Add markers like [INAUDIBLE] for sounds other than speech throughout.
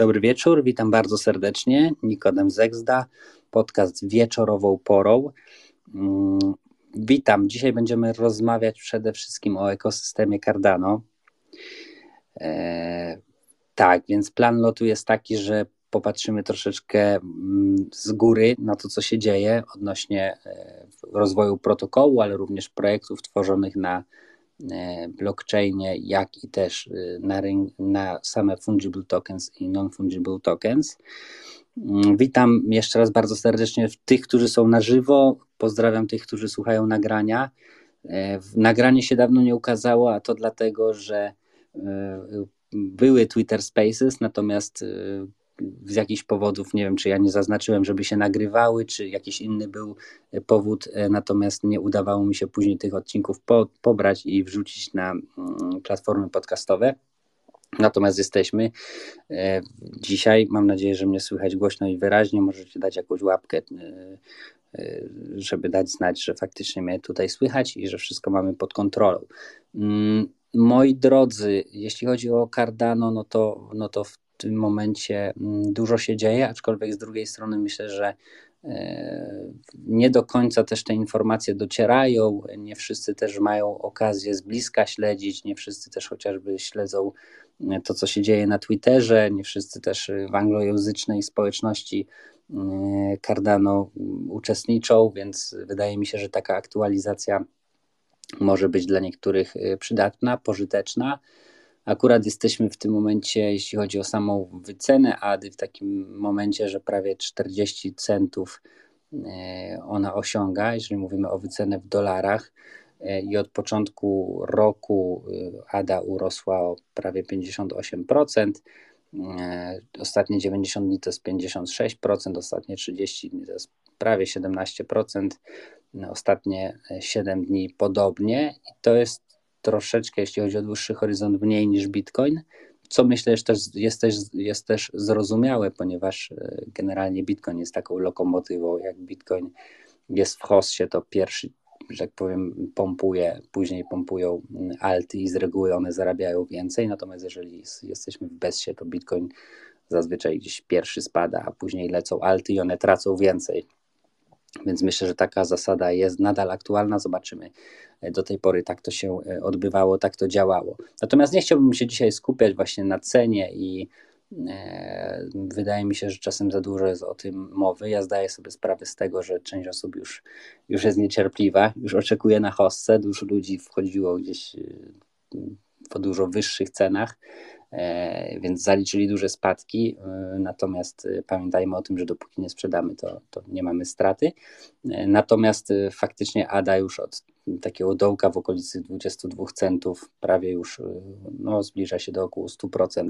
Dobry wieczór, witam bardzo serdecznie. Nikodem Zegzda, podcast wieczorową porą. Mm, witam. Dzisiaj będziemy rozmawiać przede wszystkim o ekosystemie Cardano. E, tak, więc plan lotu jest taki, że popatrzymy troszeczkę mm, z góry na to, co się dzieje odnośnie e, rozwoju protokołu, ale również projektów tworzonych na blockchainie, jak i też e, na, na same fungible tokens i non-fungible tokens. Mm, witam jeszcze raz bardzo serdecznie tych, którzy są na żywo. Pozdrawiam tych, którzy słuchają nagrania. E, nagranie się dawno nie ukazało, a to dlatego, że były Twitter Spaces, natomiast z jakichś powodów, nie wiem, czy ja nie zaznaczyłem, żeby się nagrywały, czy jakiś inny był e, powód, e, natomiast nie udawało mi się później tych odcinków po, pobrać i wrzucić na mm, platformy podcastowe. Natomiast jesteśmy e, dzisiaj. Mam nadzieję, że mnie słychać głośno i wyraźnie. Możecie dać jakąś łapkę, żeby dać znać, że faktycznie mnie tutaj słychać i że wszystko mamy pod kontrolą. Mm, moi drodzy, jeśli chodzi o Cardano, no to, no to w tym momencie mm, dużo się dzieje, aczkolwiek z drugiej strony myślę, że e, nie do końca też te informacje docierają, nie wszyscy też mają okazję z bliska śledzić, nie wszyscy też chociażby śledzą e, to, co się dzieje na Twitterze, nie wszyscy też w anglojęzycznej społeczności e, Cardano uczestniczą, więc wydaje mi się, że taka aktualizacja może być dla niektórych przydatna, pożyteczna. Akurat jesteśmy w tym momencie, jeśli chodzi o samą wycenę ADY, w takim momencie, że prawie 40 centów e, ona osiąga, jeżeli mówimy o wycenę w dolarach. E, I od początku roku e, ADA urosła o prawie 58%. Ostatnie 90 dni to jest 56%, ostatnie 30 dni to jest prawie 17%, ostatnie 7 dni podobnie. I to jest troszeczkę, jeśli chodzi o dłuższy horyzont, mniej niż Bitcoin, co myślę, że też jest, też jest też zrozumiałe, ponieważ e, generalnie Bitcoin jest taką lokomotywą, jak Bitcoin jest w hossie, to pierwszy, że tak powiem, pompuje, później pompują mm, alty i z reguły one zarabiają więcej, natomiast jeżeli jesteśmy w bezsie, to Bitcoin zazwyczaj gdzieś pierwszy spada, a później lecą alty i one tracą więcej. Więc myślę, że taka zasada jest nadal aktualna. Zobaczymy. Do tej pory tak to się e, odbywało, tak to działało. Natomiast nie chciałbym się dzisiaj skupiać właśnie na cenie i e, wydaje mi się, że czasem za dużo jest o tym mowy. Ja zdaję sobie sprawę z tego, że część osób już, już jest niecierpliwa, już oczekuje na hostce. Dużo ludzi wchodziło gdzieś e, po dużo wyższych cenach. E, więc zaliczyli duże spadki. E, natomiast e, pamiętajmy o tym, że dopóki nie sprzedamy, to, to nie mamy straty. Natomiast faktycznie ADA już od takiego dołka w okolicy 22 centów prawie już no, zbliża się do około 100%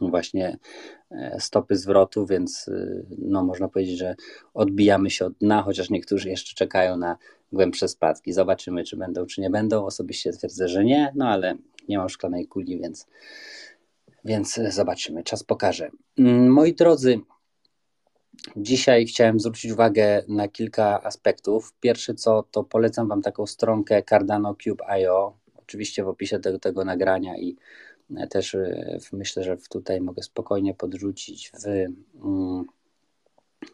właśnie stopy zwrotu, więc no, można powiedzieć, że odbijamy się od dna, chociaż niektórzy jeszcze czekają na głębsze spadki. Zobaczymy, czy będą, czy nie będą. Osobiście twierdzę, że nie, no ale nie mam szklanej kuli, więc, więc zobaczymy, czas pokaże. Mm, moi drodzy, dzisiaj chciałem zwrócić uwagę na kilka aspektów. Pierwszy co, to polecam Wam taką stronkę Cardano Cube.io, oczywiście w opisie tego, tego nagrania i też e, myślę, że tutaj mogę spokojnie podrzucić w mm,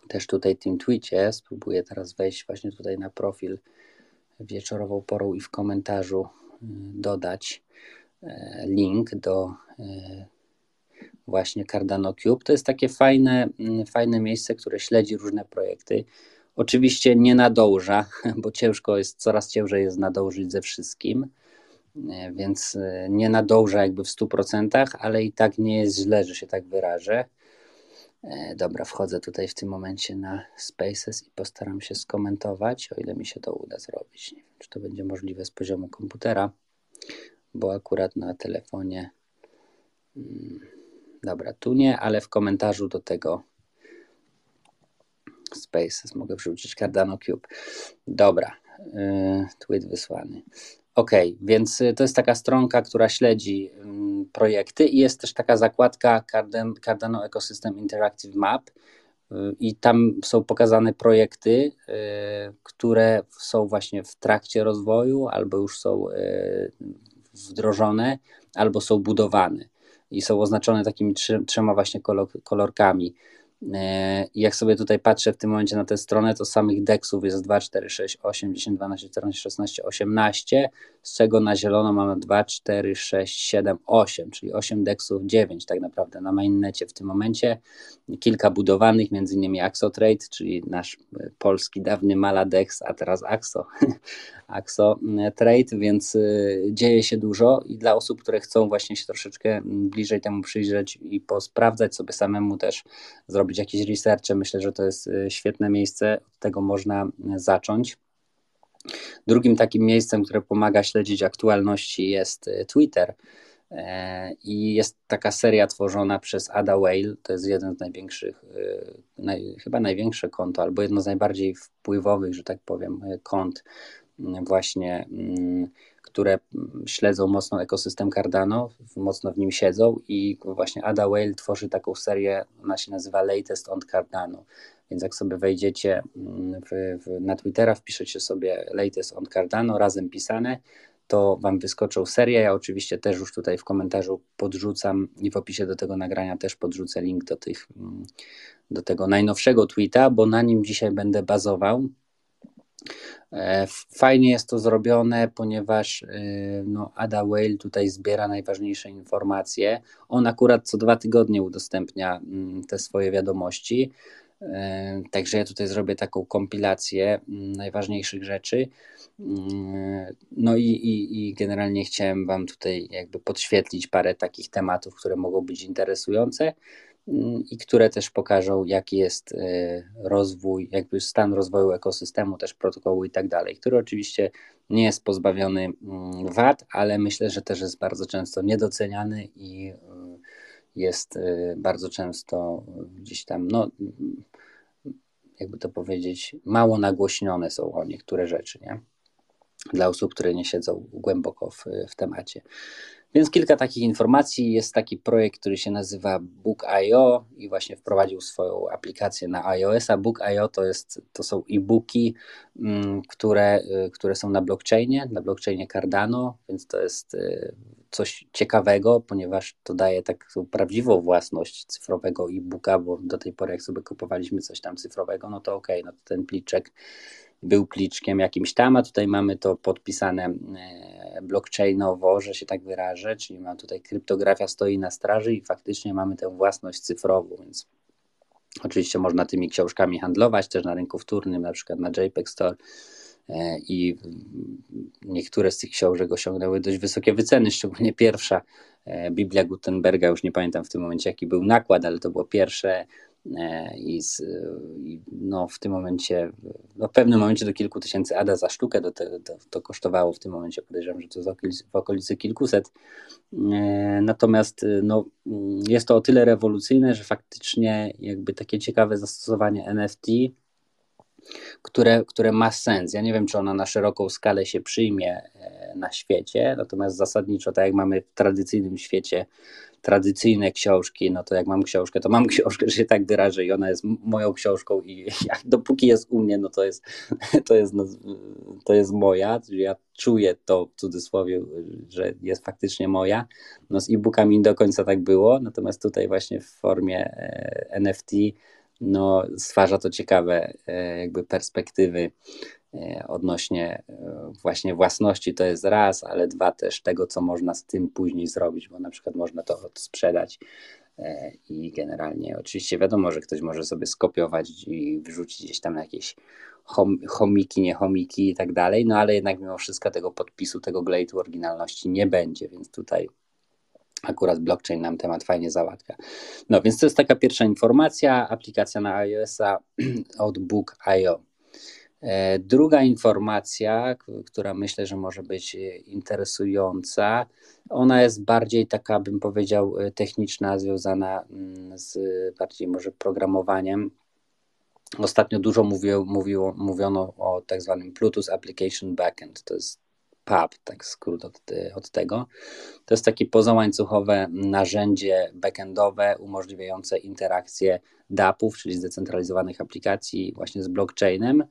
też tutaj tym tweetie. Spróbuję teraz wejść właśnie tutaj na profil wieczorową porą i w komentarzu y, dodać e, link do e, właśnie Cardano Cube. To jest takie fajne, mm, fajne miejsce, które śledzi różne projekty. Oczywiście nie nadąża, [LAUGHS] bo ciężko jest, coraz ciężej jest nadążyć ze wszystkim, e, więc nie nadąża jakby w 100%, ale i tak nie jest źle, że się tak wyrażę. E, dobra, wchodzę tutaj w tym momencie na Spaces i postaram się skomentować, o ile mi się to uda zrobić. Nie wiem, czy to będzie możliwe z poziomu komputera, bo akurat na telefonie. Hmm, dobra, tu nie, ale w komentarzu do tego Spaces mogę wrzucić Cardano Cube. Dobra, yy, tweet wysłany. OK, więc y, to jest taka stronka, która śledzi mm, projekty i jest też taka zakładka Cardano Ecosystem Interactive Map y, i tam są pokazane projekty, y, które są właśnie w trakcie rozwoju albo już są wdrożone, albo są budowane. i są oznaczone takimi trzema właśnie kolorkami. E, jak sobie tutaj patrzę w tym momencie na tę stronę, to samych deksów jest 2, 4, 6, 8, 10, 12, 14, 16, 18, z czego na zielono mamy 2, 4, 6, 7, 8, czyli 8 deksów, 9 tak naprawdę na mainnecie w tym momencie. Kilka budowanych, między innymi Axotrade, czyli nasz e, polski dawny Maladex, a teraz Axo, [LAUGHS] Axo e, Trade, więc dzieje się dużo i dla osób, które chcą właśnie się troszeczkę bliżej temu przyjrzeć i posprawdzać sobie samemu też zrobić robić jakieś researche. Myślę, że to jest y, świetne miejsce, od tego można y, zacząć. Drugim takim miejscem, które pomaga śledzić aktualności jest y, Twitter. E, I jest taka seria tworzona przez Ada Whale, to jest jeden z największych, naj, chyba największe konto, albo jedno z najbardziej wpływowych, że tak powiem, kont właśnie mm, które śledzą mocno ekosystem Cardano, mocno w nim siedzą i właśnie Ada Whale tworzy taką serię, ona się nazywa Latest on Cardano. Więc jak sobie wejdziecie mm, w, w, na Twittera, wpiszecie sobie Latest on Cardano, razem pisane, to Wam wyskoczą serie. Ja oczywiście też już tutaj w komentarzu podrzucam i w opisie do tego nagrania też podrzucę link do, tych, mm, do tego najnowszego tweeta, bo na nim dzisiaj będę bazował. E, fajnie jest to zrobione, ponieważ e, no, Ada Whale tutaj zbiera najważniejsze informacje. On akurat co dwa tygodnie udostępnia mm, te swoje wiadomości. E, także ja tutaj zrobię taką kompilację mm, najważniejszych rzeczy. Mm, no i, i, i generalnie chciałem Wam tutaj jakby podświetlić parę takich tematów, które mogą być interesujące. Mm, i które też pokażą, jaki jest y, rozwój, jakby stan rozwoju ekosystemu, też protokołu i tak dalej, który oczywiście nie jest pozbawiony mm, wad, ale myślę, że też jest bardzo często niedoceniany i y, jest y, bardzo często gdzieś tam, no, jakby to powiedzieć, mało nagłośnione są o niektóre rzeczy, nie? Dla osób, które nie siedzą głęboko w, w temacie. Więc kilka takich informacji. Jest taki projekt, który się nazywa Book.io i właśnie wprowadził swoją aplikację na iOS-a. Book.io to, jest, to są e-booki, mm, które, y, które są na blockchainie, na blockchainie Cardano, więc to jest y, coś ciekawego, ponieważ to daje taką prawdziwą własność cyfrowego e-booka, bo do tej pory jak sobie kupowaliśmy coś tam cyfrowego, no to okej, okay, no to ten pliczek był pliczkiem jakimś tam, a tutaj mamy to podpisane e, blockchainowo, że się tak wyrażę, czyli ma tutaj kryptografia stoi na straży i faktycznie mamy tę własność cyfrową, więc oczywiście można tymi książkami handlować też na rynku wtórnym, na przykład na JPEG Store e, i niektóre z tych książek osiągnęły dość wysokie wyceny, szczególnie pierwsza e, Biblia Gutenberga, już nie pamiętam w tym momencie jaki był nakład, ale to było pierwsze i, z, i no w tym momencie, no w pewnym momencie do kilku tysięcy ADA za sztukę to, to, to kosztowało w tym momencie, podejrzewam, że to w okolicy, w okolicy kilkuset. E, natomiast no, jest to o tyle rewolucyjne, że faktycznie jakby takie ciekawe zastosowanie NFT, które, które ma sens. Ja nie wiem, czy ona na szeroką skalę się przyjmie e, na świecie, natomiast zasadniczo, tak jak mamy w tradycyjnym świecie tradycyjne książki, no to jak mam książkę, to mam [LAUGHS] książkę, że się tak wyrażę i ona jest moją książką i [LAUGHS] dopóki jest u mnie, no to jest, [LAUGHS] to jest, no, to jest moja, ja czuję to w cudzysłowie, że jest faktycznie moja. No z e-bookami do końca tak było, natomiast tutaj właśnie w formie e, NFT no stwarza to ciekawe e, jakby perspektywy odnośnie e, właśnie własności to jest raz, ale dwa też tego, co można z tym później zrobić, bo na przykład można to sprzedać e, i generalnie oczywiście wiadomo, że ktoś może sobie skopiować i wrzucić gdzieś tam jakieś chomiki, nie chomiki i tak dalej, no ale jednak mimo wszystko tego podpisu, tego glejtu oryginalności nie będzie, więc tutaj akurat blockchain nam temat fajnie załatwia. No więc to jest taka pierwsza informacja, aplikacja na iOS-a [CLEARS THROAT] od Book.io. E, druga informacja, która myślę, że może być e, interesująca, ona jest bardziej taka, bym powiedział, e, techniczna, związana mm, z bardziej może programowaniem. Ostatnio dużo mówiło, mówiło, mówiono o tak zwanym Plutus Application Backend. To jest PAB, tak skrót od, od tego. To jest takie pozałańcuchowe narzędzie backendowe umożliwiające interakcję DAP-ów, czyli zdecentralizowanych aplikacji właśnie z blockchainem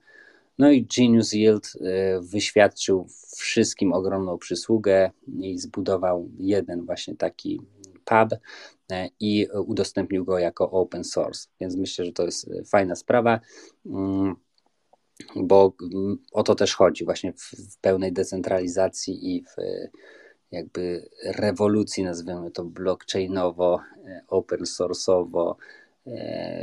no i Genius Yield y, wyświadczył wszystkim ogromną przysługę i zbudował jeden właśnie taki pub i udostępnił go jako open source. Więc myślę, że to jest fajna sprawa, mm, bo mm, o to też chodzi właśnie w pełnej decentralizacji i w jakby rewolucji, nazwijmy to blockchainowo, open source'owo,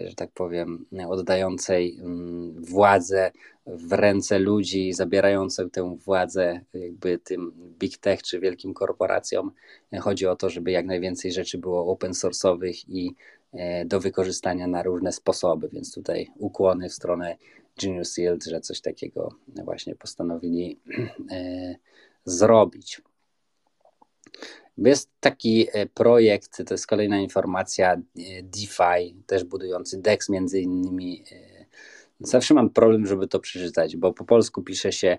że tak powiem, oddającej mm, władzę w ręce ludzi, zabierającej tę władzę jakby tym big tech czy wielkim korporacjom. Chodzi o to, żeby jak najwięcej rzeczy było open source'owych i e, do wykorzystania na różne sposoby, więc tutaj ukłony w stronę Genius Yield, że coś takiego właśnie postanowili e, zrobić. Jest taki e, projekt, to jest kolejna informacja, e, DeFi, też budujący DEX między innymi. E, zawsze mam problem, żeby to przeczytać, bo po polsku pisze się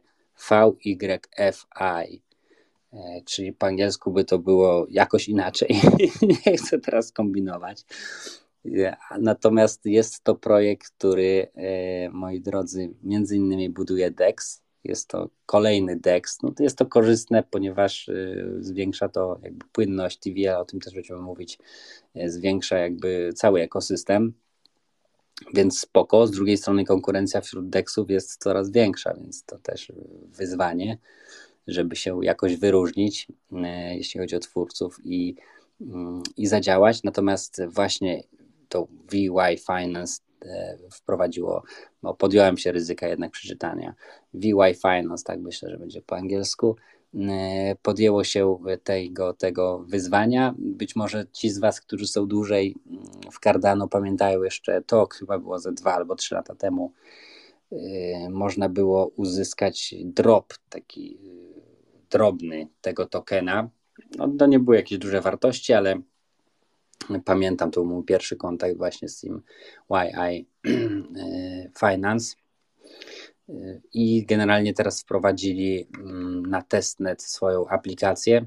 VYFI, czyli po angielsku by to było jakoś inaczej. [LAUGHS] Nie chcę teraz kombinować. Natomiast jest to projekt, który, moi drodzy, między innymi buduje DEX, jest to kolejny DEX. No to jest to korzystne, ponieważ y, zwiększa to jakby płynność TVA, o tym też będziemy mówić, y, zwiększa jakby cały ekosystem, więc spoko. Z drugiej strony konkurencja wśród DEXów jest coraz większa, więc to też wyzwanie, żeby się jakoś wyróżnić, y, jeśli chodzi o twórców i, i zadziałać. Natomiast właśnie to VY Finance wprowadziło, no podjąłem się ryzyka jednak przeczytania. VY Finance, tak myślę, że będzie po angielsku, e, podjęło się tego, tego wyzwania. Być może ci z Was, którzy są dłużej mm, w Cardano, pamiętają jeszcze to, chyba było ze dwa albo trzy lata temu. E, można było uzyskać drop, taki drobny tego tokena. No, to nie były jakieś duże wartości, ale Pamiętam, to był mój pierwszy kontakt właśnie z tym YI [CLEARS THROAT] e, Finance. E, I generalnie teraz wprowadzili mm, na testnet swoją aplikację,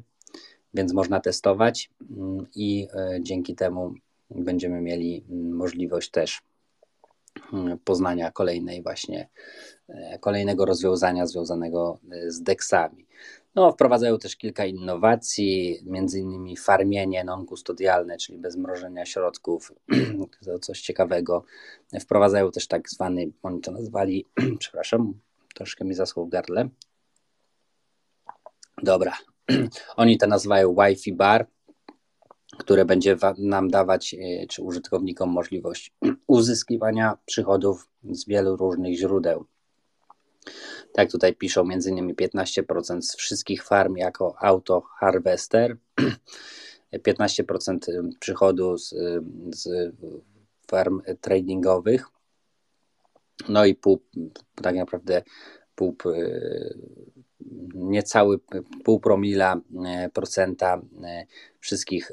więc można testować mm, i e, dzięki temu będziemy mieli mm, możliwość też poznania kolejnej właśnie kolejnego rozwiązania związanego z deksami. No, wprowadzają też kilka innowacji, między innymi farmienie non-kustodialne, czyli bez mrożenia środków, [CLEARS THROAT] to coś ciekawego. Wprowadzają też tak zwany, oni to nazwali, [CLEARS THROAT] przepraszam, troszkę mi zaschło w gardle. Dobra, [CLEARS THROAT] oni to nazywają Wi-Fi bar, które będzie nam dawać, e, czy użytkownikom możliwość uzyskiwania przychodów z wielu różnych źródeł. Tak tutaj piszą między innymi 15% z wszystkich farm jako auto harvester, 15% przychodu z, z farm tradingowych, no i pół, tak naprawdę pół, niecały pół promila e, procenta wszystkich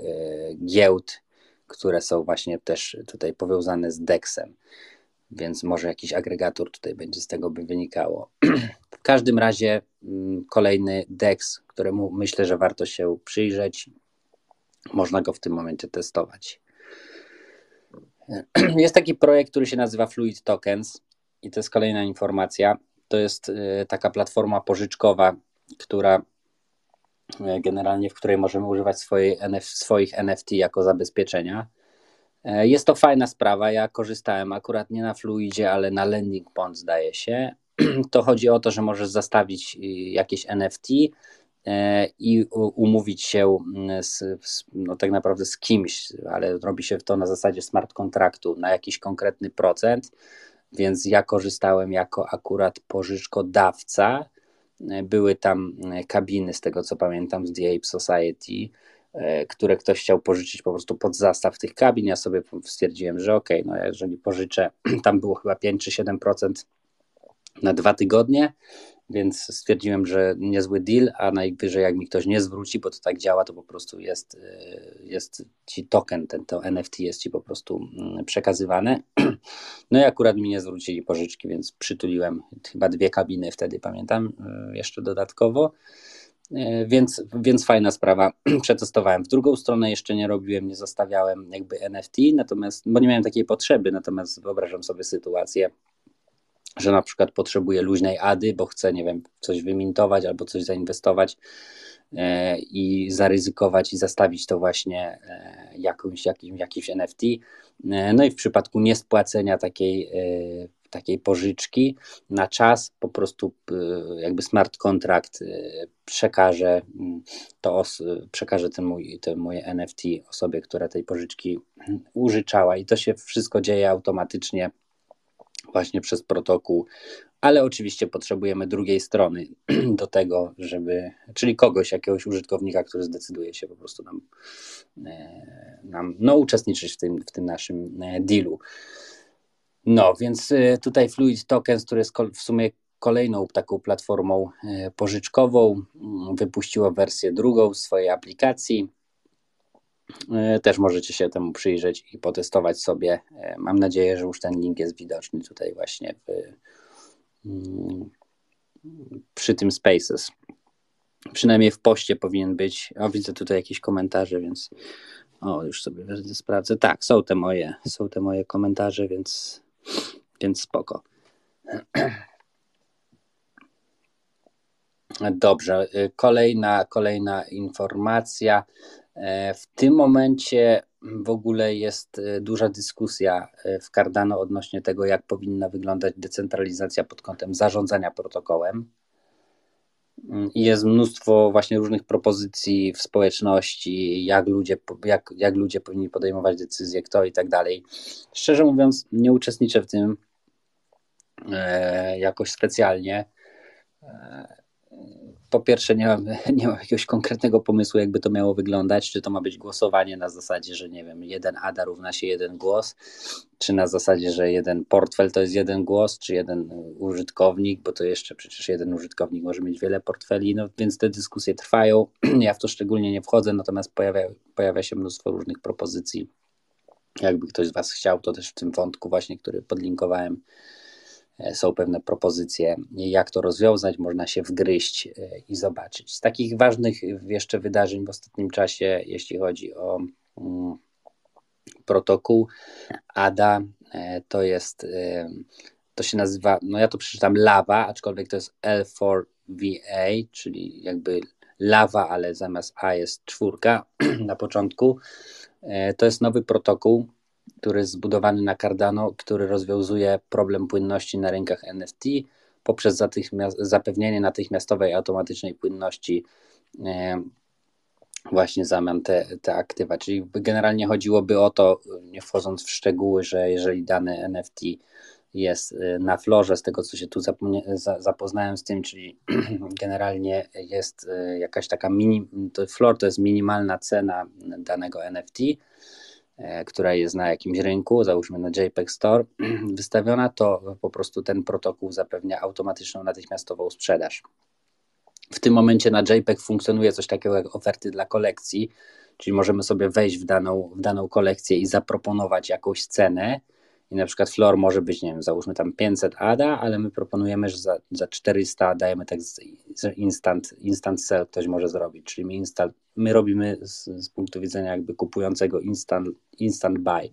giełd, które są właśnie też tutaj powiązane z DEX-em więc może jakiś agregator tutaj będzie z tego by wynikało. [CLEARS THROAT] W każdym razie mm, kolejny DEX, któremu myślę, że warto się przyjrzeć. Można go w tym momencie testować. [CLEARS THROAT] Jest taki projekt, który się nazywa Fluid Tokens i to jest kolejna informacja. To jest y, taka platforma pożyczkowa, która y, generalnie, w której możemy używać swojej, swoich NFT jako zabezpieczenia. E, jest to fajna sprawa. Ja korzystałem akurat nie na Fluidzie, ale na Landing Pond zdaje się. [CLEARS THROAT] To chodzi o to, że możesz zastawić y, jakieś NFT e, i umówić się mm, z, no tak naprawdę z kimś, ale robi się to na zasadzie smart kontraktu na jakiś konkretny procent. Więc ja korzystałem jako akurat pożyczkodawca. E, były tam kabiny, z tego co pamiętam, z The Ape Society które ktoś chciał pożyczyć po prostu pod zastaw tych kabin. Ja sobie stwierdziłem, że ok, no jeżeli pożyczę, [CLEARS THROAT] tam było chyba 5 czy 7% na dwa tygodnie, więc stwierdziłem, że niezły deal, a najwyżej jak mi ktoś nie zwróci, bo to tak działa, to po prostu jest, e, jest ci token, ten, to NFT jest ci po prostu mm, przekazywane. [CLEARS THROAT] No i akurat mi nie zwrócili pożyczki, więc przytuliłem chyba dwie kabiny wtedy, pamiętam, e, jeszcze dodatkowo. E, więc, więc fajna sprawa. [CLEARS THROAT] Przetestowałem. W drugą stronę jeszcze nie robiłem, nie zostawiałem jakby NFT, natomiast, bo nie miałem takiej potrzeby, natomiast wyobrażam sobie sytuację, że na przykład potrzebuję luźnej ady, bo chcę, nie wiem, coś wymintować albo coś zainwestować i zaryzykować i zastawić to właśnie jakimś, jakimś, jakimś NFT. No i w przypadku niespłacenia takiej takiej pożyczki na czas po prostu y, jakby smart contract y, przekaże mm, to przekaże ten mój, ten mój NFT osobie, która tej pożyczki użyczała i to się wszystko dzieje automatycznie właśnie przez protokół, ale oczywiście potrzebujemy drugiej strony [CLEARS THROAT] do tego, żeby, czyli kogoś, jakiegoś użytkownika, który zdecyduje się po prostu nam, e, nam no, uczestniczyć w tym, w tym naszym e, dealu. No, więc y, tutaj Fluid Tokens, który jest w sumie kolejną taką platformą y, pożyczkową, mm, wypuściło wersję drugą swojej aplikacji. Y, też możecie się temu przyjrzeć i potestować sobie. Mam nadzieję, że już ten link jest widoczny tutaj właśnie w, mm, przy tym Spaces. Przynajmniej w poście powinien być. O, widzę tutaj jakieś komentarze, więc o, już sobie sprawdzę. Tak, są te moje, są te moje komentarze, więc więc spoko. Dobrze, kolejna, kolejna informacja. E, w tym momencie w ogóle jest e, duża dyskusja e, w Cardano odnośnie tego, jak powinna wyglądać decentralizacja pod kątem zarządzania protokołem. Mm, I jest mnóstwo właśnie różnych propozycji w społeczności, jak ludzie, jak, jak ludzie powinni podejmować decyzje, kto i tak dalej. Szczerze mówiąc, nie uczestniczę w tym e, jakoś specjalnie. E, po pierwsze nie mam, [LAUGHS] nie mam jakiegoś konkretnego pomysłu, jakby to miało wyglądać, czy to ma być głosowanie na zasadzie, że nie wiem, jeden ADA równa się jeden głos, czy na zasadzie, że jeden portfel to jest jeden głos, czy jeden użytkownik, bo to jeszcze przecież jeden użytkownik może mieć wiele portfeli, no więc te dyskusje trwają, [CLEARS THROAT] ja w to szczególnie nie wchodzę, natomiast pojawia, pojawia się mnóstwo różnych propozycji, jakby ktoś z Was chciał, to też w tym wątku właśnie, który podlinkowałem, są pewne propozycje, jak to rozwiązać, można się wgryźć e, i zobaczyć. Z takich ważnych jeszcze wydarzeń w ostatnim czasie, jeśli chodzi o mm, protokół ADA, e, to jest, to się nazywa, no ja to przeczytam LAVA, aczkolwiek to jest L4VA, czyli jakby lawa, ale zamiast A jest czwórka [CLEARS THROAT] na początku. To jest nowy protokół, który jest zbudowany na Cardano, który rozwiązuje problem płynności na rynkach NFT poprzez zapewnienie natychmiastowej automatycznej płynności e, właśnie zamian te, te aktywa. Czyli generalnie chodziłoby o to, nie wchodząc w szczegóły, że jeżeli dany NFT jest e, na florze, z tego co się tu zapoznałem z tym, czyli [CLEARS THROAT] generalnie jest e, jakaś taka mini, to flor to jest minimalna cena danego NFT, która jest na jakimś rynku, załóżmy na JPEG Store, [CLEARS THROAT] wystawiona, to po prostu ten protokół zapewnia automatyczną, natychmiastową sprzedaż. W tym momencie na JPEG funkcjonuje coś takiego jak oferty dla kolekcji, czyli możemy sobie wejść w daną, w daną kolekcję i zaproponować jakąś cenę i na przykład floor może być, nie wiem, załóżmy tam 500 ADA, ale my proponujemy, że za, za 400 dajemy tak instant, instant sell ktoś może zrobić, czyli my, instant, my robimy z, z, punktu widzenia jakby kupującego instant, instant buy,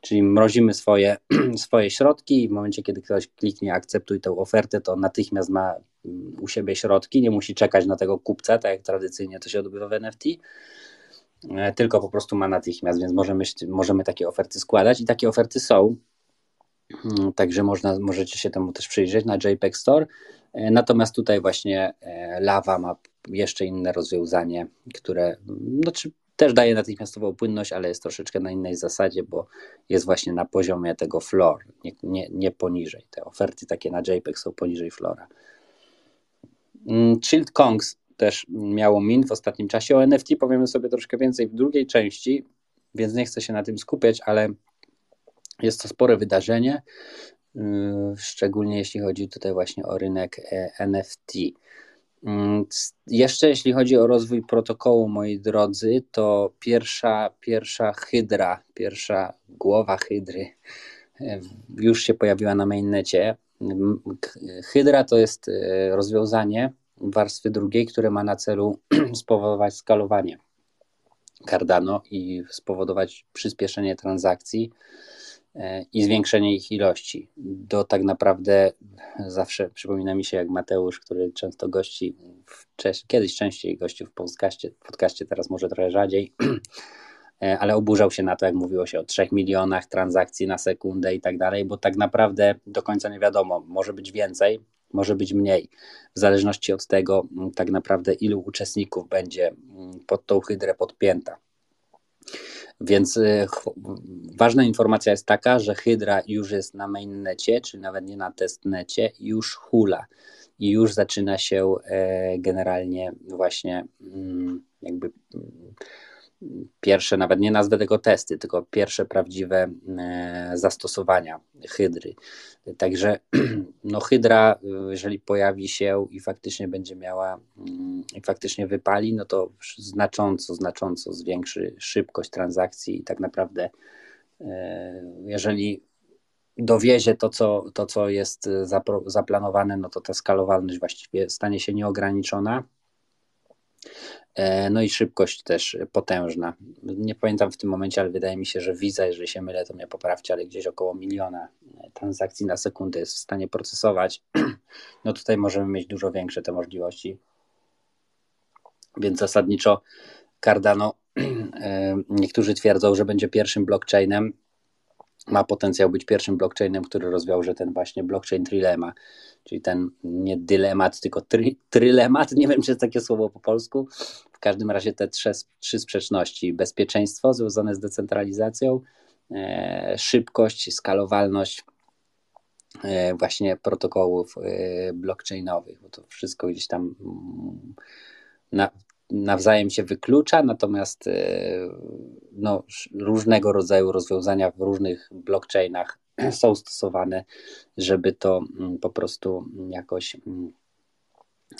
czyli mrozimy swoje, [CLEARS THROAT] swoje środki i w momencie, kiedy ktoś kliknie akceptuj tę ofertę, to natychmiast ma mm, u siebie środki, nie musi czekać na tego kupca, tak jak tradycyjnie to się odbywa w NFT, e, tylko po prostu ma natychmiast, więc możemy, możemy takie oferty składać. I takie oferty są. Mm, także można, możecie się temu też przyjrzeć na JPEG Store. E, natomiast tutaj właśnie e, Lava ma jeszcze inne rozwiązanie, które znaczy też daje natychmiastową płynność, ale jest troszeczkę na innej zasadzie, bo jest właśnie na poziomie tego floor, nie, nie, nie poniżej. Te oferty takie na JPEG są poniżej flora. Mm, Chilled Kongs też miało mint w ostatnim czasie. O NFT powiemy sobie troszkę więcej w drugiej części, więc nie chcę się na tym skupiać, ale jest to spore wydarzenie, y, szczególnie jeśli chodzi tutaj właśnie o rynek e, NFT. Mm, jeszcze jeśli chodzi o rozwój protokołu, moi drodzy, to pierwsza, pierwsza hydra, pierwsza głowa hydry e, już się pojawiła na mainnecie. Hydra to jest e, rozwiązanie warstwy drugiej, które ma na celu [CLEARS THROAT] spowodować skalowanie Cardano i spowodować przyspieszenie transakcji i zwiększenie ich ilości. Do tak naprawdę zawsze przypomina mi się jak Mateusz, który często gości, w, kiedyś częściej gościł w podcaście, podcaście, teraz może trochę rzadziej, [CLEARS THROAT] ale oburzał się na to, jak mówiło się o 3 milionach transakcji na sekundę i tak dalej, bo tak naprawdę do końca nie wiadomo, może być więcej, może być mniej, w zależności od tego tak naprawdę ilu uczestników będzie pod tą hydrę podpięta. Więc y, ważna informacja jest taka, że Hydra już jest na mainnecie, czy nawet nie na testnecie, już hula. I już zaczyna się e, generalnie właśnie mm, jakby pierwsze, nawet nie nazwę tego testy, tylko pierwsze prawdziwe e, zastosowania hydry. Także [CLEARS THROAT] no hydra, jeżeli pojawi się i faktycznie będzie miała mm, i faktycznie wypali, no to znacząco, znacząco zwiększy szybkość transakcji i tak naprawdę e, jeżeli dowiezie to, co, to, co jest zaplanowane, no to ta skalowalność właściwie stanie się nieograniczona E, no i szybkość też potężna. Nie pamiętam w tym momencie, ale wydaje mi się, że Visa, jeżeli się mylę, to mnie poprawcie, ale gdzieś około miliona transakcji na sekundę jest w stanie procesować. [CLEARS THROAT] No tutaj możemy mieć dużo większe te możliwości. Więc zasadniczo Cardano, [CLEARS THROAT] e, niektórzy twierdzą, że będzie pierwszym blockchainem, ma potencjał być pierwszym blockchainem, który rozwiąże ten właśnie blockchain trilema, czyli ten nie dylemat, tylko tri, trylemat, nie wiem czy jest takie słowo po polsku, w każdym razie te trzy, trzy sprzeczności, bezpieczeństwo związane z decentralizacją, e, szybkość, skalowalność e, właśnie protokołów e, blockchainowych, bo to wszystko gdzieś tam mm, na, nawzajem się wyklucza, natomiast e, no, różnego rodzaju rozwiązania w różnych blockchainach [CLEARS THROAT] są stosowane, żeby to mm, po prostu jakoś mm,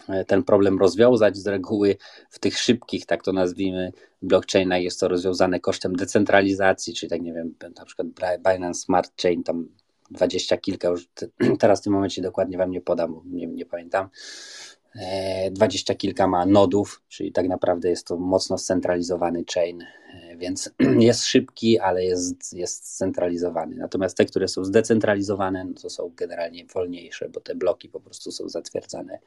e, ten problem rozwiązać. Z reguły w tych szybkich, tak to nazwijmy, blockchainach jest to rozwiązane kosztem decentralizacji, czyli tak nie wiem, na przykład Binance Smart Chain, tam dwadzieścia kilka, już [CLEARS THROAT] teraz w tym momencie dokładnie wam nie podam, nie, nie pamiętam, dwadzieścia kilka ma nodów, czyli tak naprawdę jest to mocno scentralizowany chain, e, więc [CLEARS THROAT] jest szybki, ale jest, jest scentralizowany. Natomiast te, które są zdecentralizowane, no to są generalnie wolniejsze, bo te bloki po prostu są zatwierdzane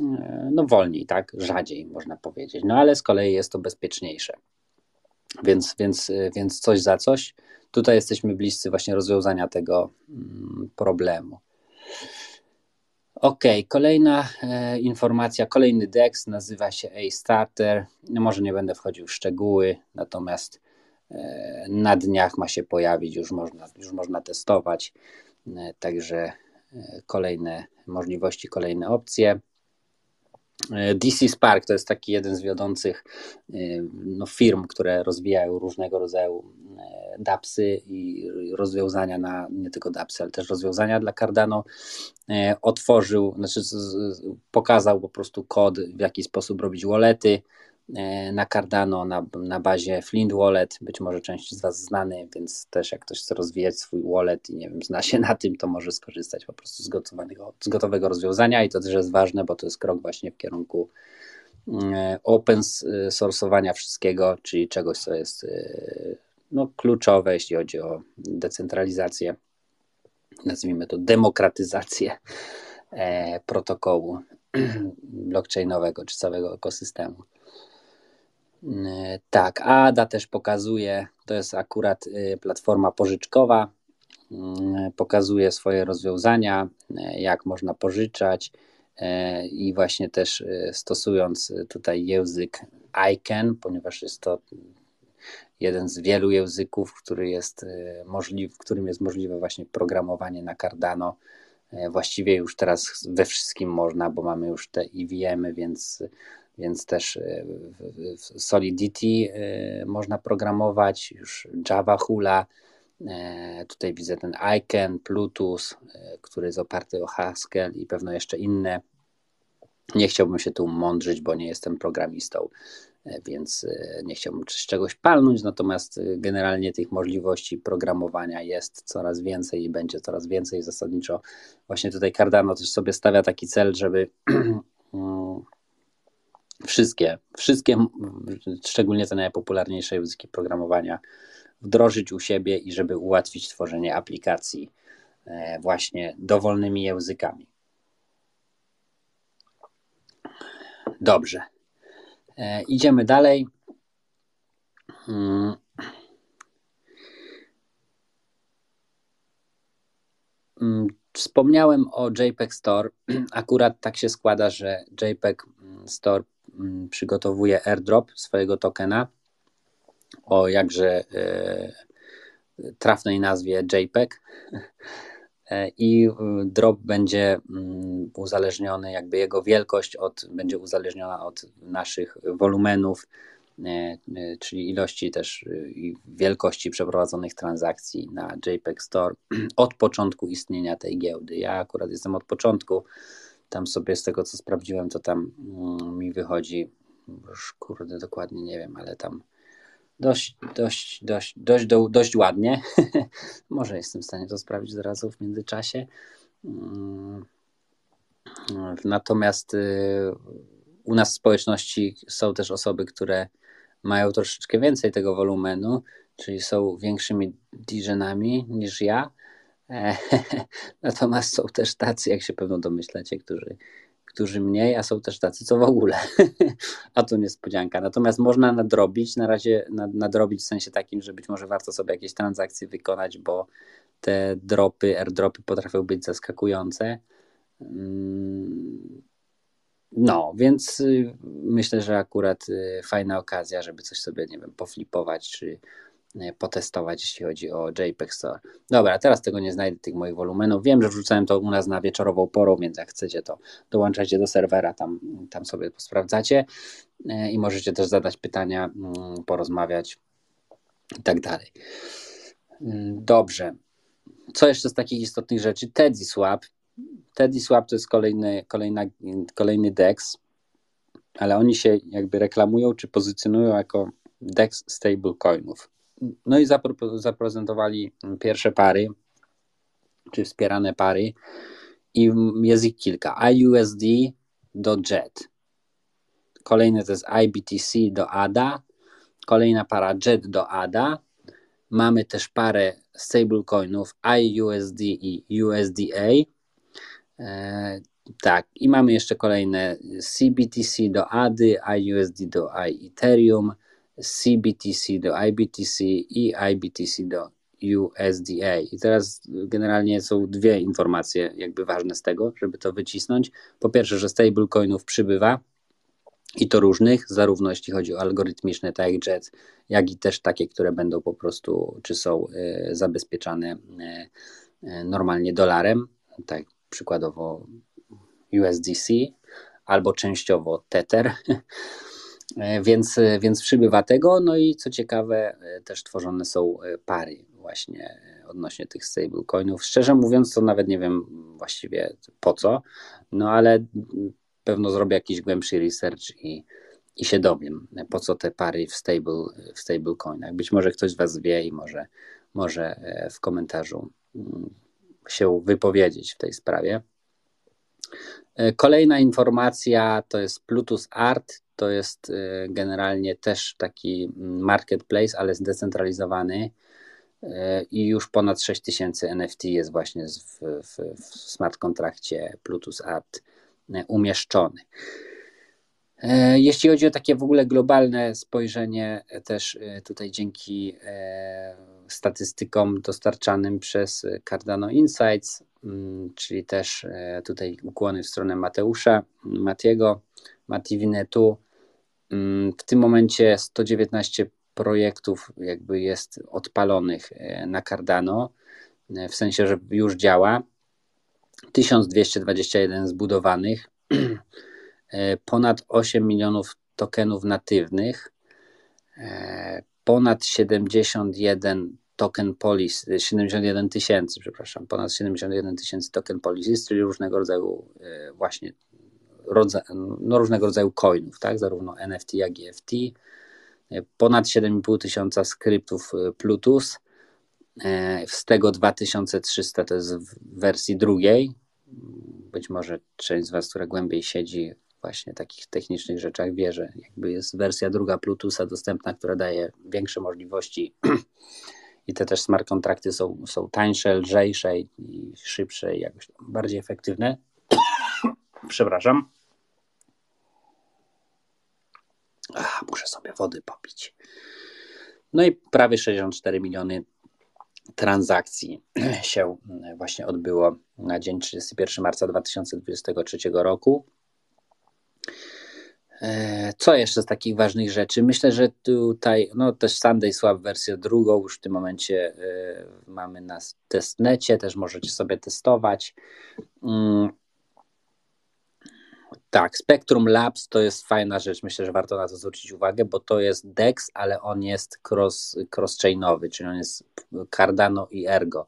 e, no wolniej, tak, rzadziej można powiedzieć, no ale z kolei jest to bezpieczniejsze. Więc, więc, więc coś za coś. Tutaj jesteśmy bliscy właśnie rozwiązania tego mm, problemu. Ok, kolejna e, informacja, kolejny DEX nazywa się A-Starter. Może nie będę wchodził w szczegóły, natomiast e, na dniach ma się pojawić, już można, już można testować. E, także e, kolejne możliwości, kolejne opcje. E, DC Spark to jest taki jeden z wiodących e, no, firm, które rozwijają różnego rodzaju e, dapsy i rozwiązania na nie tylko dapsy, ale też rozwiązania dla Cardano. Otworzył, znaczy pokazał po prostu kod, w jaki sposób robić wallety na Cardano na, na bazie Flint Wallet, być może część z Was znany, więc też jak ktoś chce rozwijać swój wallet i nie wiem, zna się na tym, to może skorzystać po prostu z gotowego, z gotowego rozwiązania i to też jest ważne, bo to jest krok właśnie w kierunku e, open source'owania wszystkiego, czyli czegoś, co jest e, no, kluczowe, jeśli chodzi o decentralizację, nazwijmy to demokratyzację protokołu [CLEARS THROAT] blockchainowego czy całego ekosystemu. E, tak, ADA też pokazuje, to jest akurat y, platforma pożyczkowa, mm, pokazuje swoje rozwiązania, e, jak można pożyczać e, i właśnie też stosując tutaj język ICANN, ponieważ jest to jeden z wielu języków, który jest w którym jest możliwe właśnie programowanie na Cardano. Właściwie już teraz we wszystkim można, bo mamy już te EVM-y, więc więc też e, w Solidity e, można programować, już Java Hula, e, tutaj widzę ten Icon, Bluetooth, który jest oparty o Haskell i pewno jeszcze inne. Nie chciałbym się tu mądrzyć, bo nie jestem programistą, więc nie chciałbym z czegoś palnąć, natomiast generalnie tych możliwości programowania jest coraz więcej i będzie coraz więcej. Zasadniczo właśnie tutaj Cardano też sobie stawia taki cel, żeby [CLEARS THROAT] mm, Wszystkie, wszystkie, szczególnie te najpopularniejsze języki programowania wdrożyć u siebie i żeby ułatwić tworzenie aplikacji właśnie dowolnymi językami. Dobrze. Idziemy dalej. Mm. Mm, wspomniałem o JPEG Store. [CLEARS THROAT] Akurat tak się składa, że JPEG mm, Store przygotowuje airdrop swojego tokena o jakże e, trafnej nazwie JPEG. E, I drop będzie uzależniony, jakby jego wielkość od, będzie uzależniona od naszych wolumenów E, e, czyli ilości też e, i wielkości przeprowadzonych transakcji na JPEG Store [CLEARS THROAT] od początku istnienia tej giełdy. Ja akurat jestem od początku, tam sobie z tego co sprawdziłem, to tam mm, mi wychodzi, już kurde dokładnie nie wiem, ale tam dość, dość, dość, dość, dość ładnie. [LAUGHS] Może jestem w stanie to sprawdzić zaraz w międzyczasie. Mm, natomiast y, u nas w społeczności są też osoby, które mają troszeczkę więcej tego wolumenu, czyli są większymi digenami niż ja. E, [LAUGHS] natomiast są też tacy, jak się pewno domyślacie, którzy, którzy mniej, a są też tacy, co w ogóle. [LAUGHS] a to niespodzianka. Natomiast można nadrobić, na razie nadrobić w sensie takim, że być może warto sobie jakieś transakcje wykonać, bo te dropy, airdropy potrafią być zaskakujące. Mm, no, więc y, myślę, że akurat y, fajna okazja, żeby coś sobie, nie wiem, poflipować czy potestować, jeśli chodzi o JPEG Store. Dobra, teraz tego nie znajdę, tych moich wolumenów. Wiem, że wrzucałem to u nas na wieczorową porą, więc jak chcecie, to dołączajcie do serwera, tam, tam sobie sprawdzacie i możecie też zadać pytania, mm, porozmawiać i tak dalej. Mm, dobrze. Co jeszcze z takich istotnych rzeczy? TeddySwap Teddy Swap to jest kolejny, kolejna, kolejny DEX, ale oni się jakby reklamują czy pozycjonują jako DEX stablecoinów. No i zaprezentowali pierwsze pary, czy wspierane pary i jest ich kilka. IUSD do JET. Kolejne to jest IBTC do ADA. Kolejna para JET do ADA. Mamy też parę stablecoinów IUSD i USDA E, tak, i mamy jeszcze kolejne CBTC do ADY, IUSD do iEthereum, CBTC do IBTC i IBTC do USDA. I teraz generalnie są dwie informacje jakby ważne z tego, żeby to wycisnąć. Po pierwsze, że stablecoinów przybywa i to różnych, zarówno jeśli chodzi o algorytmiczne, tak jak JET, jak i też takie, które będą po prostu, czy są y, zabezpieczane y, normalnie dolarem, tak przykładowo USDC albo częściowo Tether. [LAUGHS] Więc, więc przybywa tego. No i co ciekawe, też tworzone są pary właśnie odnośnie tych stablecoinów. Szczerze mówiąc, to nawet nie wiem właściwie po co, no ale pewno zrobię jakiś głębszy research i, i się dowiem, po co te pary w, stable, w stablecoinach. Być może ktoś z Was wie i może, może w komentarzu mm, się wypowiedzieć w tej sprawie. E, kolejna informacja to jest Plutus Art. To jest e, generalnie też taki marketplace, ale zdecentralizowany e, i już ponad 6000 NFT jest właśnie w, w, w smart kontrakcie Plutus Art umieszczony. Jeśli chodzi o takie w ogóle globalne spojrzenie, też tutaj dzięki statystykom dostarczanym przez Cardano Insights, mm, czyli też tutaj ukłony w stronę Mateusza, Matiego, Mativinetu. Mm, w tym momencie 119 projektów jakby jest odpalonych e, na Cardano, e, w sensie, że już działa. 1221 zbudowanych, [CLEARS THROAT] ponad 8 milionów tokenów natywnych, ponad 71 token policy, 71 tysięcy, przepraszam, ponad 71 tysięcy token policies, czyli różnego rodzaju e, właśnie no różnego rodzaju coinów, tak, zarówno NFT, jak i EFT, e, ponad 7,5 tysiąca skryptów e, Plutus, z tego 2300 to jest w wersji drugiej, być może część z Was, która głębiej siedzi, właśnie takich technicznych rzeczach wie, że jakby jest wersja druga Plutusa dostępna, która daje większe możliwości. [CLEARS THROAT] I te też smart kontrakty są, są tańsze, lżejsze i szybsze i jakoś bardziej efektywne. Przepraszam. Ach, muszę sobie wody popić. No i prawie 64 miliony transakcji [CLEARS THROAT] się właśnie odbyło na dzień 31 marca 2023 roku. E, co jeszcze z takich ważnych rzeczy? Myślę, że tutaj no też Sunday Swap wersję drugą już w tym momencie e, mamy na testnecie, też możecie sobie testować. Tak, Spectrum Labs to jest fajna rzecz, myślę, że warto na to zwrócić uwagę, bo to jest DEX, ale on jest cross, cross-chainowy, czyli on jest Cardano i Ergo.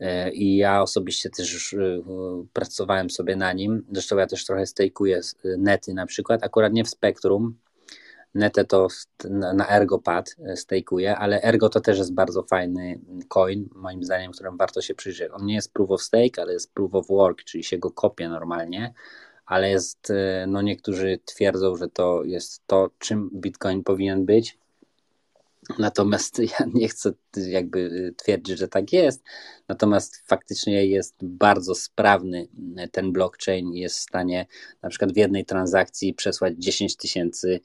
E, I ja osobiście też już e, pracowałem sobie na nim. Zresztą ja też trochę stejkuję nety na przykład, akurat nie w Spektrum. Netę to na Ergopad e, stejkuję, ale Ergo to też jest bardzo fajny coin, moim zdaniem, którym warto się przyjrzeć. On nie jest proof of stake, ale jest proof of work, czyli się go kopie normalnie, ale jest, no niektórzy twierdzą, że to jest to, czym Bitcoin powinien być Natomiast [LAUGHS] ja nie chcę jakby y, twierdzić, że tak jest. Natomiast faktycznie jest bardzo sprawny ten blockchain, jest w stanie na przykład w jednej transakcji przesłać 10 tysięcy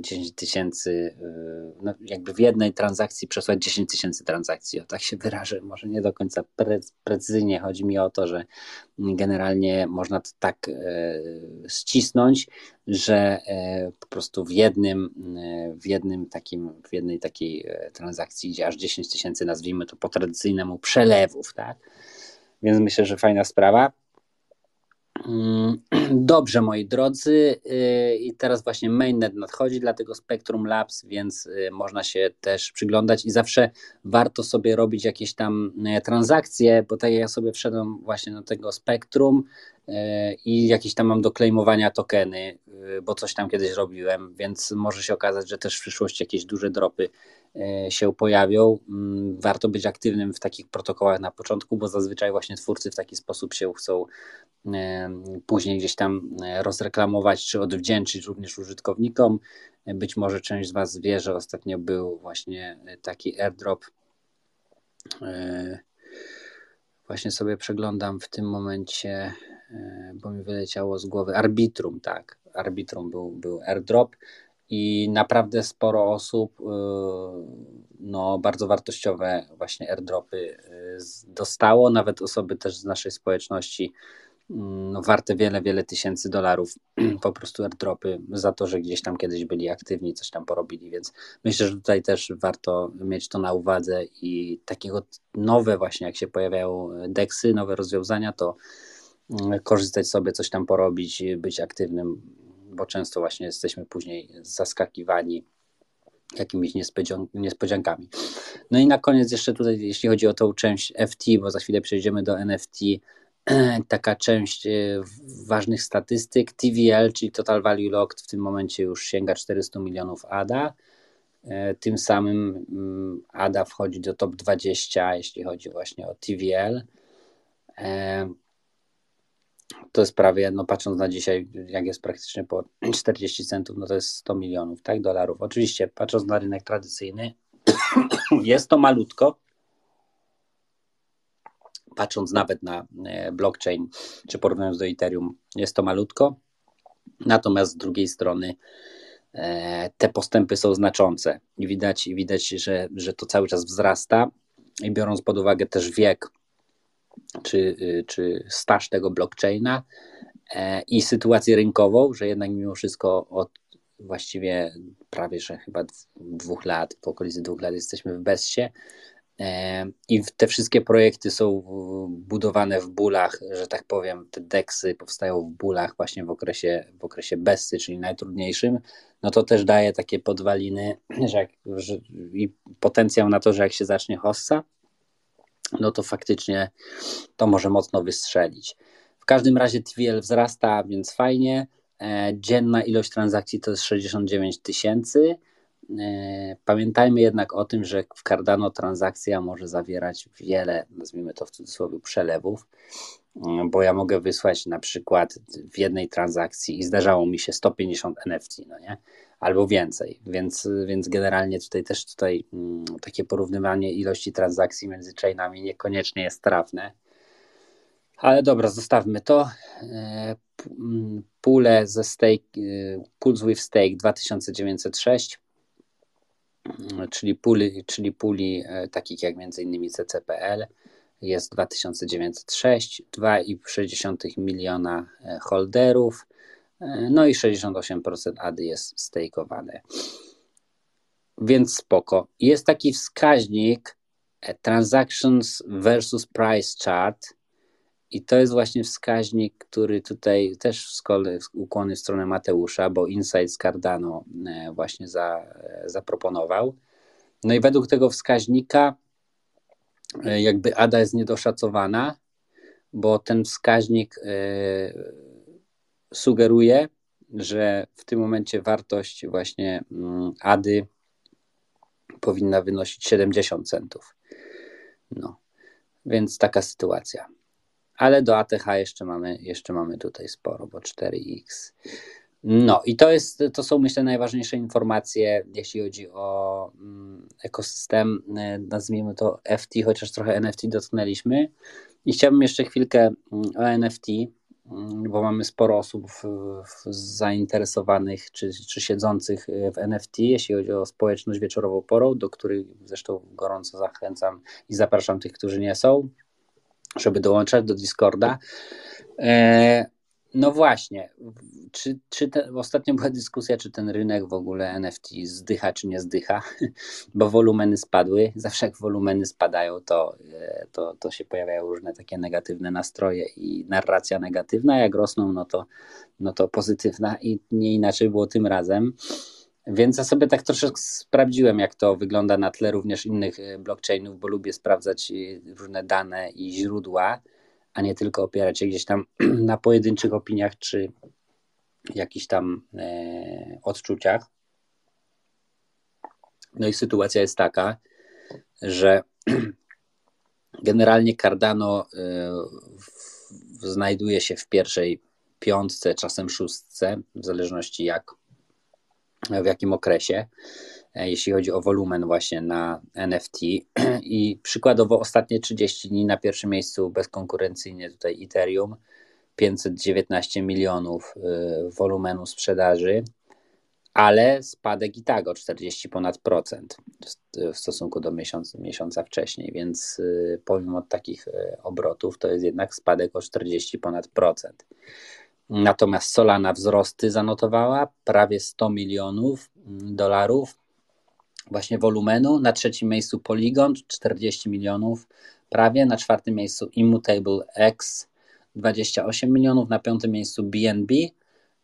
10 e, tysięcy, e, no jakby w jednej transakcji przesłać 10 tysięcy transakcji, o tak się wyrażę, może nie do końca pre, precyzyjnie, chodzi mi o to, że generalnie można to tak e, ścisnąć, że po prostu w jednym, w jednym takim, w jednej takiej transakcji idzie aż 10 tysięcy, nazwijmy to po tradycyjnemu przelewów, tak? Więc myślę, że fajna sprawa. Mm, [CLEARS THROAT] dobrze, moi drodzy. Y, I teraz właśnie mainnet nadchodzi, dlatego Spectrum Labs, więc y, można się też przyglądać i zawsze warto sobie robić jakieś tam y, transakcje, bo tak jak ja sobie wszedłem właśnie do tego Spectrum i jakieś tam mam do klejmowania tokeny, bo coś tam kiedyś robiłem, więc może się okazać, że też w przyszłości jakieś duże dropy E, się pojawią. Mm, warto być aktywnym w takich protokołach na początku, bo zazwyczaj właśnie twórcy w taki sposób się chcą e, później gdzieś tam e, rozreklamować czy odwdzięczyć również użytkownikom. Być może część z Was wie, że ostatnio był właśnie taki airdrop. Właśnie sobie przeglądam w tym momencie, bo mi wyleciało z głowy Arbitrum, tak. Arbitrum był, był airdrop i naprawdę sporo osób y, no, bardzo wartościowe właśnie airdropy y, dostało, nawet osoby też z naszej społeczności mm, no, warte wiele, wiele tysięcy dolarów [CLEARS THROAT] po prostu airdropy za to, że gdzieś tam kiedyś byli aktywni, coś tam porobili, więc myślę, że tutaj też warto mieć to na uwadze i takiego nowe właśnie, jak się pojawiają deksy, nowe rozwiązania, to korzystać sobie, coś tam porobić, być aktywnym bo często właśnie jesteśmy później zaskakiwani jakimiś niespodziankami. No i na koniec jeszcze tutaj, jeśli chodzi o tą część FT, bo za chwilę przejdziemy do NFT, [CLEARS THROAT] taka część e, ważnych statystyk, TVL, czyli Total Value Locked w tym momencie już sięga 400 milionów ADA, e, tym samym mm, ADA wchodzi do top 20, jeśli chodzi właśnie o TVL. To jest prawie, no patrząc na dzisiaj, jak jest praktycznie po 40 centów, no to jest 100 milionów tak, dolarów. Oczywiście, patrząc na rynek tradycyjny, [CLEARS THROAT] jest to malutko. Patrząc nawet na e, blockchain, czy porównując do Ethereum, jest to malutko. Natomiast z drugiej strony e, te postępy są znaczące i widać, widać że, że to cały czas wzrasta. I biorąc pod uwagę też wiek czy, y, czy staż tego blockchaina e, i sytuację rynkową, że jednak mimo wszystko od właściwie prawie, że chyba dwóch lat, po okolicy dwóch lat jesteśmy w bezsie e, i te wszystkie projekty są budowane w bólach, że tak powiem, te deksy powstają w bólach właśnie w okresie, w okresie bessy, czyli najtrudniejszym, no to też daje takie podwaliny że jak, że, i potencjał na to, że jak się zacznie hossa, no to faktycznie to może mocno wystrzelić. W każdym razie TVL wzrasta, więc fajnie. E, dzienna ilość transakcji to jest 69 tysięcy. E, pamiętajmy jednak o tym, że w Cardano transakcja może zawierać wiele, nazwijmy to w cudzysłowie, przelewów. Bo ja mogę wysłać na przykład w jednej transakcji i zdarzało mi się 150 NFT, no nie? Albo więcej, więc, więc generalnie tutaj też tutaj mm, takie porównywanie ilości transakcji między chainami niekoniecznie jest trafne. Ale dobra, zostawmy to. E, mm, pule ze stake, e, Pools with Stake 2906, czyli puli, czyli puli e, takich jak między innymi CCPL jest 2906, 2,6 miliona holderów, no i 68% ADY jest stakeowane. Więc spoko. Jest taki wskaźnik transactions versus price chart i to jest właśnie wskaźnik, który tutaj też w szkole ukłony w stronę Mateusza, bo Insight z Cardano e, właśnie za, e, zaproponował. No i według tego wskaźnika e, jakby ADA jest niedoszacowana, bo ten wskaźnik sugeruje, że w tym momencie wartość właśnie mm, ADY powinna wynosić 70 centów. No, więc taka sytuacja ale do ATH jeszcze mamy, jeszcze mamy tutaj sporo, bo 4X. No i to, jest, to są myślę najważniejsze informacje, jeśli chodzi o mm, ekosystem, e, nazwijmy to FT, chociaż trochę NFT dotknęliśmy. I chciałbym jeszcze chwilkę mm, o NFT, mm, bo mamy sporo osób zainteresowanych czy, czy siedzących w NFT, jeśli chodzi o społeczność wieczorową porą, do której zresztą gorąco zachęcam i zapraszam tych, którzy nie są żeby dołączać do Discorda. No właśnie, czy, czy te, ostatnio była dyskusja, czy ten rynek w ogóle NFT zdycha, czy nie zdycha, [LAUGHS] bo wolumeny spadły. Zawsze jak wolumeny spadają, to, e, to, to się pojawiają różne takie negatywne nastroje i narracja negatywna. Jak rosną, no to, no to pozytywna i nie inaczej było tym razem. Więc ja sobie tak troszeczkę sprawdziłem, jak to wygląda na tle również innych e, blockchainów, bo lubię sprawdzać e, różne dane i źródła, a nie tylko opierać się gdzieś tam [CLEARS THROAT] na pojedynczych opiniach czy jakichś tam e, odczuciach. No i sytuacja jest taka, że [CLEARS THROAT] generalnie Cardano e, w, znajduje się w pierwszej piątce, czasem szóstce, w zależności jak w jakim okresie, jeśli chodzi o wolumen właśnie na NFT. [CLEARS THROAT] I przykładowo ostatnie 30 dni na pierwszym miejscu bezkonkurencyjnie tutaj Ethereum, 519 milionów e, wolumenu sprzedaży, ale spadek i tak o 40 ponad procent w stosunku do miesiąca, miesiąca wcześniej, więc e, pomimo takich obrotów to jest jednak spadek o 40 ponad procent. Natomiast Solana wzrosty zanotowała prawie 100 milionów dolarów właśnie wolumenu. Na trzecim miejscu Polygon 40 milionów prawie. Na czwartym miejscu Immutable X 28 milionów. Na piątym miejscu BNB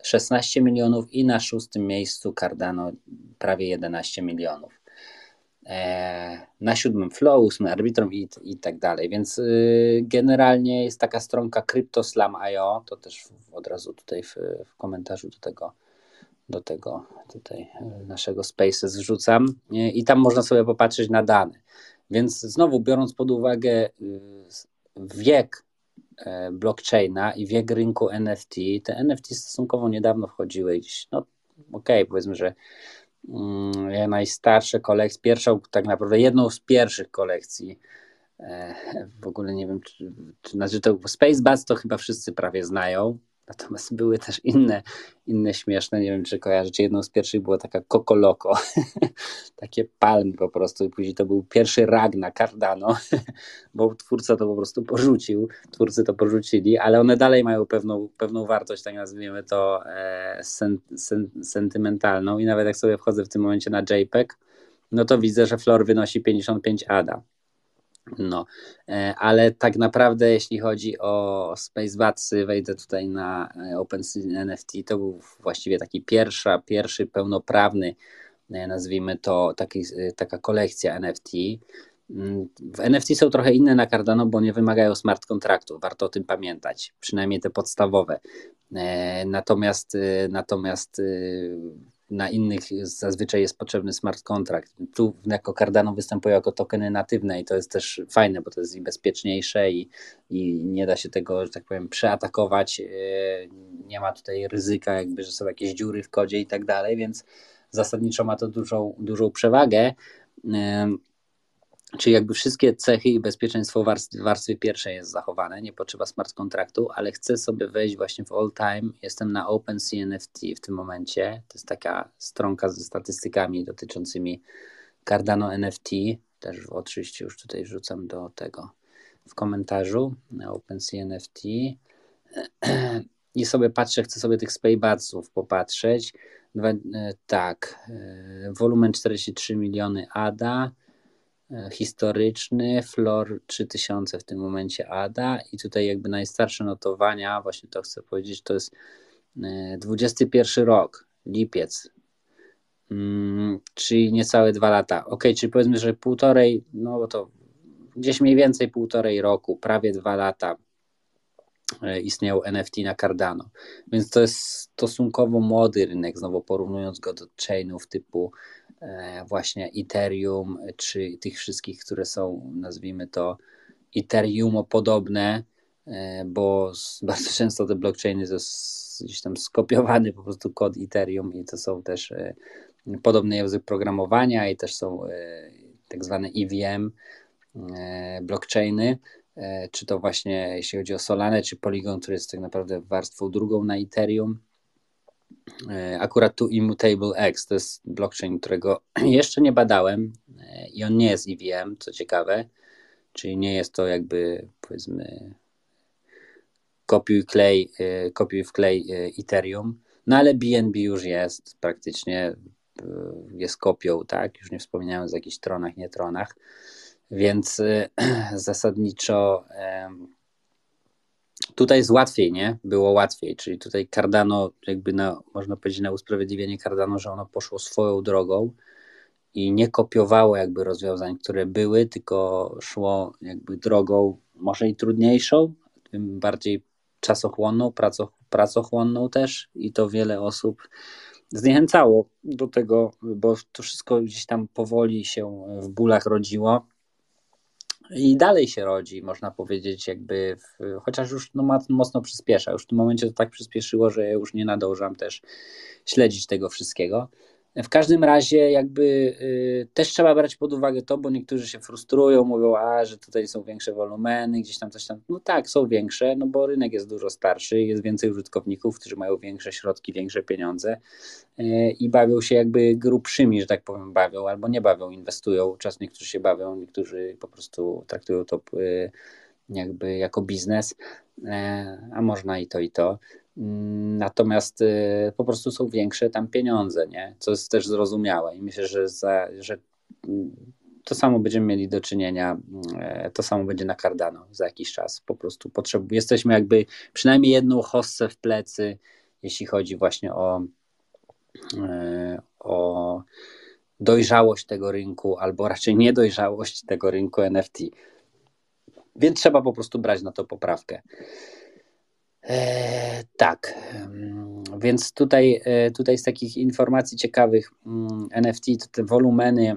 16 milionów i na szóstym miejscu Cardano prawie 11 milionów. E, na siódmym Flow, ósmy Arbitrum i, i tak dalej. Więc y, generalnie jest taka stronka CryptoSlam.io, to też od razu tutaj w, w komentarzu do tego do tego tutaj y, naszego Spaces wrzucam i tam można sobie popatrzeć na dane. Więc znowu biorąc pod uwagę y, wiek e, blockchaina i wiek rynku NFT, te NFT stosunkowo niedawno wchodziły gdzieś, no okej, okay, powiedzmy, że Mm, najstarsze kolekcje, pierwszą, tak naprawdę jedną z pierwszych kolekcji. E, w ogóle nie wiem, czy, czy znaczy to Space to chyba wszyscy prawie znają. Natomiast były też inne, inne śmieszne, nie wiem czy kojarzycie, jedną z pierwszych było taka Coco Loco, [LAUGHS] takie palmy po prostu. I później to był pierwszy rag na Cardano, [LAUGHS] bo twórca to po prostu porzucił, twórcy to porzucili, ale one dalej mają pewną, pewną wartość, tak nazwijmy to e, sen, sen, sentymentalną. I nawet jak sobie wchodzę w tym momencie na JPEG, no to widzę, że floor wynosi 55 ADA. No, e, ale tak naprawdę, jeśli chodzi o Space Batsy, wejdę tutaj na e, OpenSea NFT, to był właściwie taki pierwsza, pierwszy pełnoprawny, e, nazwijmy to, taki, taka kolekcja NFT. Mm, w NFT są trochę inne na Cardano, bo nie wymagają smart kontraktu, warto o tym pamiętać, przynajmniej te podstawowe. Natomiast, natomiast na innych zazwyczaj jest potrzebny smart contract. Tu jako Cardano występują jako tokeny natywne i to jest też fajne, bo to jest i bezpieczniejsze i, i nie da się tego, że tak powiem, przeatakować. Nie ma tutaj ryzyka, jakby, że są jakieś dziury w kodzie i tak dalej, więc zasadniczo ma to dużą, dużą przewagę. Czyli jakby wszystkie cechy i bezpieczeństwo warstwy, warstwy pierwszej jest zachowane, nie potrzeba smart kontraktu, ale chcę sobie wejść właśnie w all time. Jestem na OpenSea NFT w tym momencie. To jest taka stronka ze statystykami dotyczącymi Cardano NFT. Też oczywiście już tutaj wrzucam do tego w komentarzu na OpenSea NFT. [CLEARS THROAT] I sobie patrzę, chcę sobie tych Spaybatsów popatrzeć. Dwa, e, tak, e, wolumen 43 miliony ADA, historyczny, floor 3000 w tym momencie ADA i tutaj jakby najstarsze notowania, właśnie to chcę powiedzieć, to jest 21 rok, lipiec, mm, czyli niecałe dwa lata. Ok, czyli powiedzmy, że półtorej, no bo to gdzieś mniej więcej półtorej roku, prawie dwa lata E, istniał NFT na Cardano. Więc to jest stosunkowo młody rynek, znowu porównując go do chainów typu e, właśnie Ethereum, czy tych wszystkich, które są, nazwijmy to, Ethereum-podobne, e, bo [LAUGHS] bardzo często te blockchainy to gdzieś tam skopiowany po prostu kod Ethereum i to są też podobny język programowania i też są tak zwane EVM blockchainy, E, czy to właśnie jeśli chodzi o Solanę, czy Polygon, który jest tak naprawdę warstwą drugą na Ethereum. E, akurat tu Immutable X to jest blockchain, którego [CLEARS THROAT] jeszcze nie badałem e, i on nie jest EVM, co ciekawe, czyli nie jest to jakby powiedzmy kopiuj klej, kopiuj w klej Ethereum, no ale BNB już jest praktycznie, jest kopią, tak, już nie wspominając o jakichś tronach, nie tronach. Więc [CLEARS THROAT] zasadniczo tutaj jest łatwiej, nie? Było łatwiej, czyli tutaj Cardano, jakby na, można powiedzieć na usprawiedliwienie Cardano, że ono poszło swoją drogą i nie kopiowało jakby rozwiązań, które były, tylko szło jakby drogą może i trudniejszą, bardziej czasochłonną, pracochłonną też i to wiele osób zniechęcało do tego, bo to wszystko gdzieś tam powoli się w bólach rodziło i dalej się rodzi, można powiedzieć, jakby, w, chociaż już no, mocno przyspiesza. Już w tym momencie to tak przyspieszyło, że ja już nie nadążam też śledzić tego wszystkiego. W każdym razie jakby y, też trzeba brać pod uwagę to, bo niektórzy się frustrują, mówią, a że tutaj są większe wolumeny, gdzieś tam coś tam. No tak, są większe, no bo rynek jest dużo starszy, jest więcej użytkowników, którzy mają większe środki, większe pieniądze y, i bawią się jakby grubszymi, że tak powiem, bawią albo nie bawią, inwestują. Czas niektórzy się bawią, niektórzy po prostu traktują to y, jakby jako biznes, a można i to i to. Natomiast y, po prostu są większe tam pieniądze, nie? co jest też zrozumiałe. I myślę, że, za, że mm, to samo będziemy mieli do czynienia, e, to samo będzie na Cardano za jakiś czas. Po prostu potrzebujemy, jesteśmy jakby przynajmniej jedną hossę w plecy, jeśli chodzi właśnie o, e, o dojrzałość tego rynku, albo raczej niedojrzałość tego rynku NFT. Więc trzeba po prostu brać na to poprawkę. E, tak, więc tutaj, e, tutaj z takich informacji ciekawych mm, NFT to te wolumeny.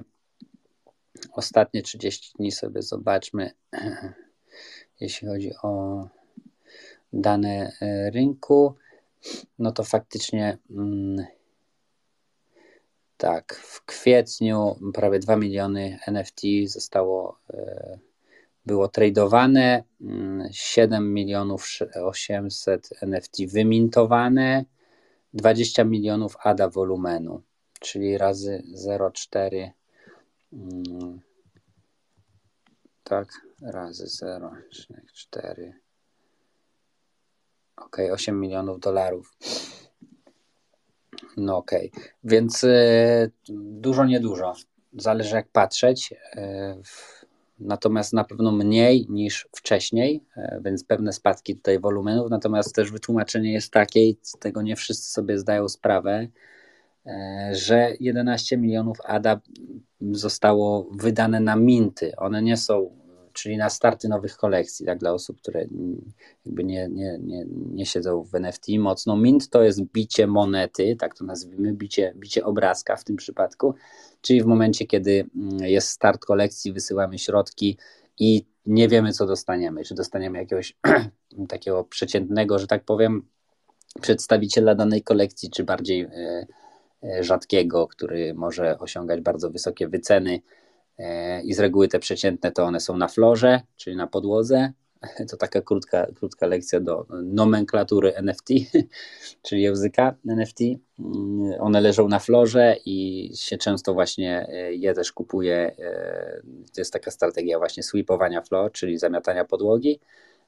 Ostatnie 30 dni sobie zobaczmy, [CLEARS THROAT] jeśli chodzi o dane e, rynku, no to faktycznie mm, tak, w kwietniu prawie 2 miliony NFT zostało było tradowane, 7 mm, milionów 800 NFT wymintowane, 20 milionów ADA wolumenu, czyli razy 0,4 mm, tak, razy 0,4 ok, 8 milionów dolarów. No ok, więc y, dużo, niedużo. Zależy jak patrzeć. Y, natomiast na pewno mniej niż wcześniej, e, więc pewne spadki tutaj wolumenów, natomiast też wytłumaczenie jest takie, i z tego nie wszyscy sobie zdają sprawę, e, że 11 milionów ADA zostało wydane na minty. One nie są czyli na starty nowych kolekcji, tak, dla osób, które jakby nie, nie, nie, nie siedzą w NFT mocno. Mint to jest bicie monety, tak to nazwijmy, bicie, bicie obrazka w tym przypadku, czyli w momencie, kiedy mm, jest start kolekcji, wysyłamy środki i nie wiemy, co dostaniemy. Czy dostaniemy jakiegoś [CLEARS THROAT] takiego przeciętnego, że tak powiem, przedstawiciela danej kolekcji, czy bardziej e, e, rzadkiego, który może osiągać bardzo wysokie wyceny. E, I z reguły te przeciętne to one są na florze, czyli na podłodze. [LAUGHS] To taka krótka, krótka lekcja do nomenklatury NFT, [LAUGHS] czyli języka NFT. Mm, one leżą na florze i się często właśnie je też kupuje. To jest taka strategia właśnie sweepowania floor, czyli zamiatania podłogi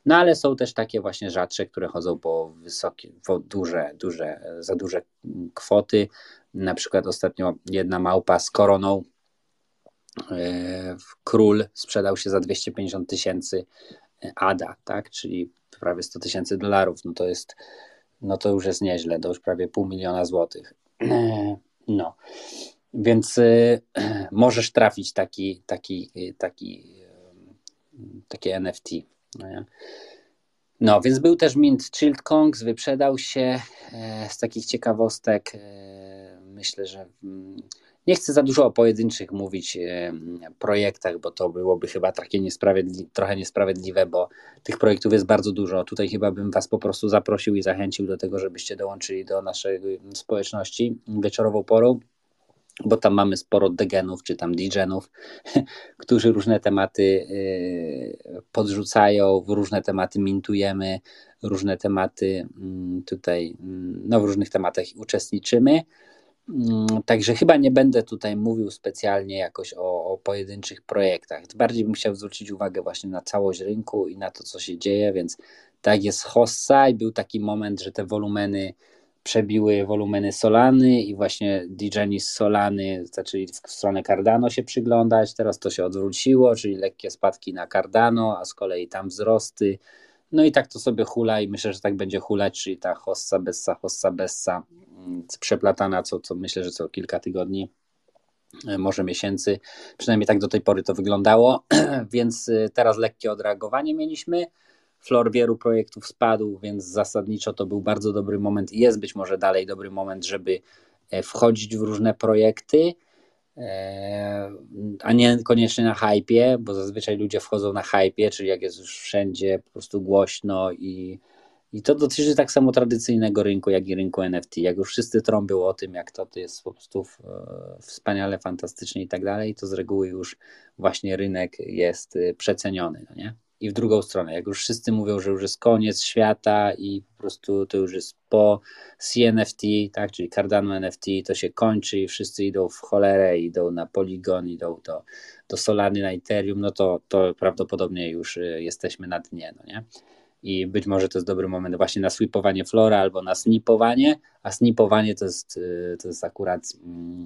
no ale są też takie właśnie rzadsze, które chodzą po wysokie, po duże, duże, za duże kwoty. Na przykład ostatnio jedna małpa z koroną e, król sprzedał się za 250 tysięcy ADA, tak? czyli prawie 100 tysięcy dolarów. No to jest, no to już jest nieźle, to już prawie pół miliona złotych. [CLEARS THROAT] No, więc y, [CLEARS THROAT] możesz trafić taki, taki, taki, takie NFT. No, no, więc był też Mint Chilled Kongs, wyprzedał się. E, z takich ciekawostek e, myślę, że mm, nie chcę za dużo o pojedynczych mówić e, projektach, bo to byłoby chyba takie niesprawiedli trochę niesprawiedliwe, bo tych projektów jest bardzo dużo. Tutaj chyba bym Was po prostu zaprosił i zachęcił do tego, żebyście dołączyli do naszej społeczności wieczorową porą bo tam mamy sporo degenów czy tam digenów, [LAUGHS] którzy różne tematy y, podrzucają, w różne tematy mintujemy, różne tematy mm, tutaj, mm, no w różnych tematach uczestniczymy. Mm, także chyba nie będę tutaj mówił specjalnie jakoś o, o, pojedynczych projektach. Bardziej bym chciał zwrócić uwagę właśnie na całość rynku i na to, co się dzieje, więc tak jest Hossa i był taki moment, że te wolumeny przebiły wolumeny Solany i właśnie DJni z Solany zaczęli w stronę Cardano się przyglądać, teraz to się odwróciło, czyli lekkie spadki na Cardano, a z kolei tam wzrosty. No i tak to sobie hula i myślę, że tak będzie hulać, czyli ta hossa bessa, hossa bessa mm, przeplatana co, co myślę, że co kilka tygodni e, może miesięcy, przynajmniej tak do tej pory to wyglądało, [CLEARS THROAT] więc e, teraz lekkie odreagowanie mieliśmy, Flor wielu projektów spadł, więc zasadniczo to był bardzo dobry moment i jest być może dalej dobry moment, żeby e, wchodzić w różne projekty, a nie koniecznie na hypie, bo zazwyczaj ludzie wchodzą na hypie, czyli jak jest już wszędzie po prostu głośno i, i to dotyczy tak samo tradycyjnego rynku, jak i rynku NFT. Jak już wszyscy trąbią o tym, jak to, to jest po prostu wspaniale, fantastycznie i tak dalej, to z reguły już właśnie rynek jest e, przeceniony, no nie? I w drugą stronę. Jak już wszyscy mówią, że już jest koniec świata i po prostu to już jest po CNFT, tak, czyli Cardano NFT, to się kończy i wszyscy idą w cholerę, idą na Polygon, idą do, do Solany na Ethereum, no to, to prawdopodobnie już y, jesteśmy na dnie, no nie? I być może to jest dobry moment właśnie na sweepowanie flora albo na snipowanie, a snipowanie to jest, y, to jest akurat mm,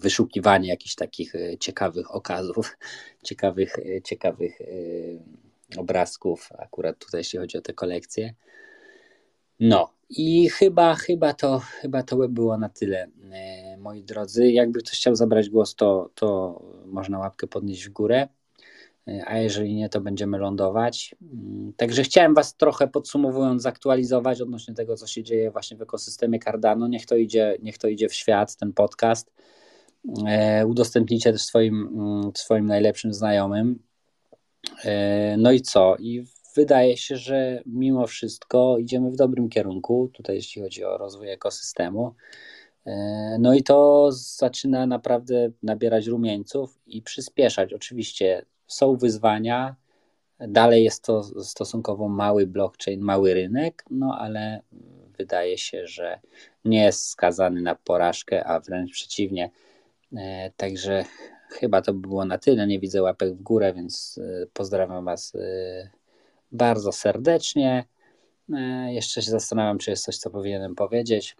wyszukiwanie jakichś takich e, ciekawych okazów, [LAUGHS] ciekawych, e, ciekawych e, obrazków, akurat tutaj jeśli chodzi o te kolekcje. No i chyba, chyba, to, chyba to by było na tyle, moi drodzy. Jakby ktoś chciał zabrać głos, to, to można łapkę podnieść w górę, a jeżeli nie, to będziemy lądować. Mm, także chciałem Was trochę podsumowując, zaktualizować odnośnie tego, co się dzieje właśnie w ekosystemie Cardano. Niech to idzie, niech to idzie w świat, ten podcast E, udostępnijcie też swoim, mm, swoim najlepszym znajomym. E, no i co? I wydaje się, że mimo wszystko idziemy w dobrym kierunku, tutaj jeśli chodzi o rozwój ekosystemu. E, no i to zaczyna naprawdę nabierać rumieńców i przyspieszać. Oczywiście są wyzwania, dalej jest to stosunkowo mały blockchain, mały rynek, no ale wydaje się, że nie jest skazany na porażkę, a wręcz przeciwnie, E, także chyba to by było na tyle. Nie widzę łapek w górę, więc e, pozdrawiam Was e, bardzo serdecznie. Jeszcze się zastanawiam, czy jest coś, co powinienem powiedzieć.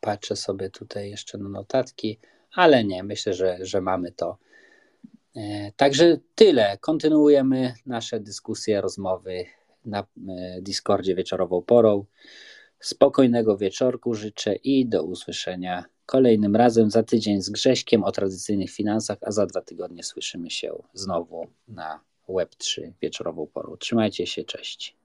Patrzę sobie tutaj jeszcze na notatki, ale nie, myślę, że, że mamy to. Także tyle. Kontynuujemy nasze dyskusje, rozmowy na Discordzie wieczorową porą. Spokojnego wieczorku życzę i do usłyszenia kolejnym razem za tydzień z Grześkiem o tradycyjnych finansach, a za dwa tygodnie słyszymy się znowu na Web3 wieczorową porą. Trzymajcie się, cześć.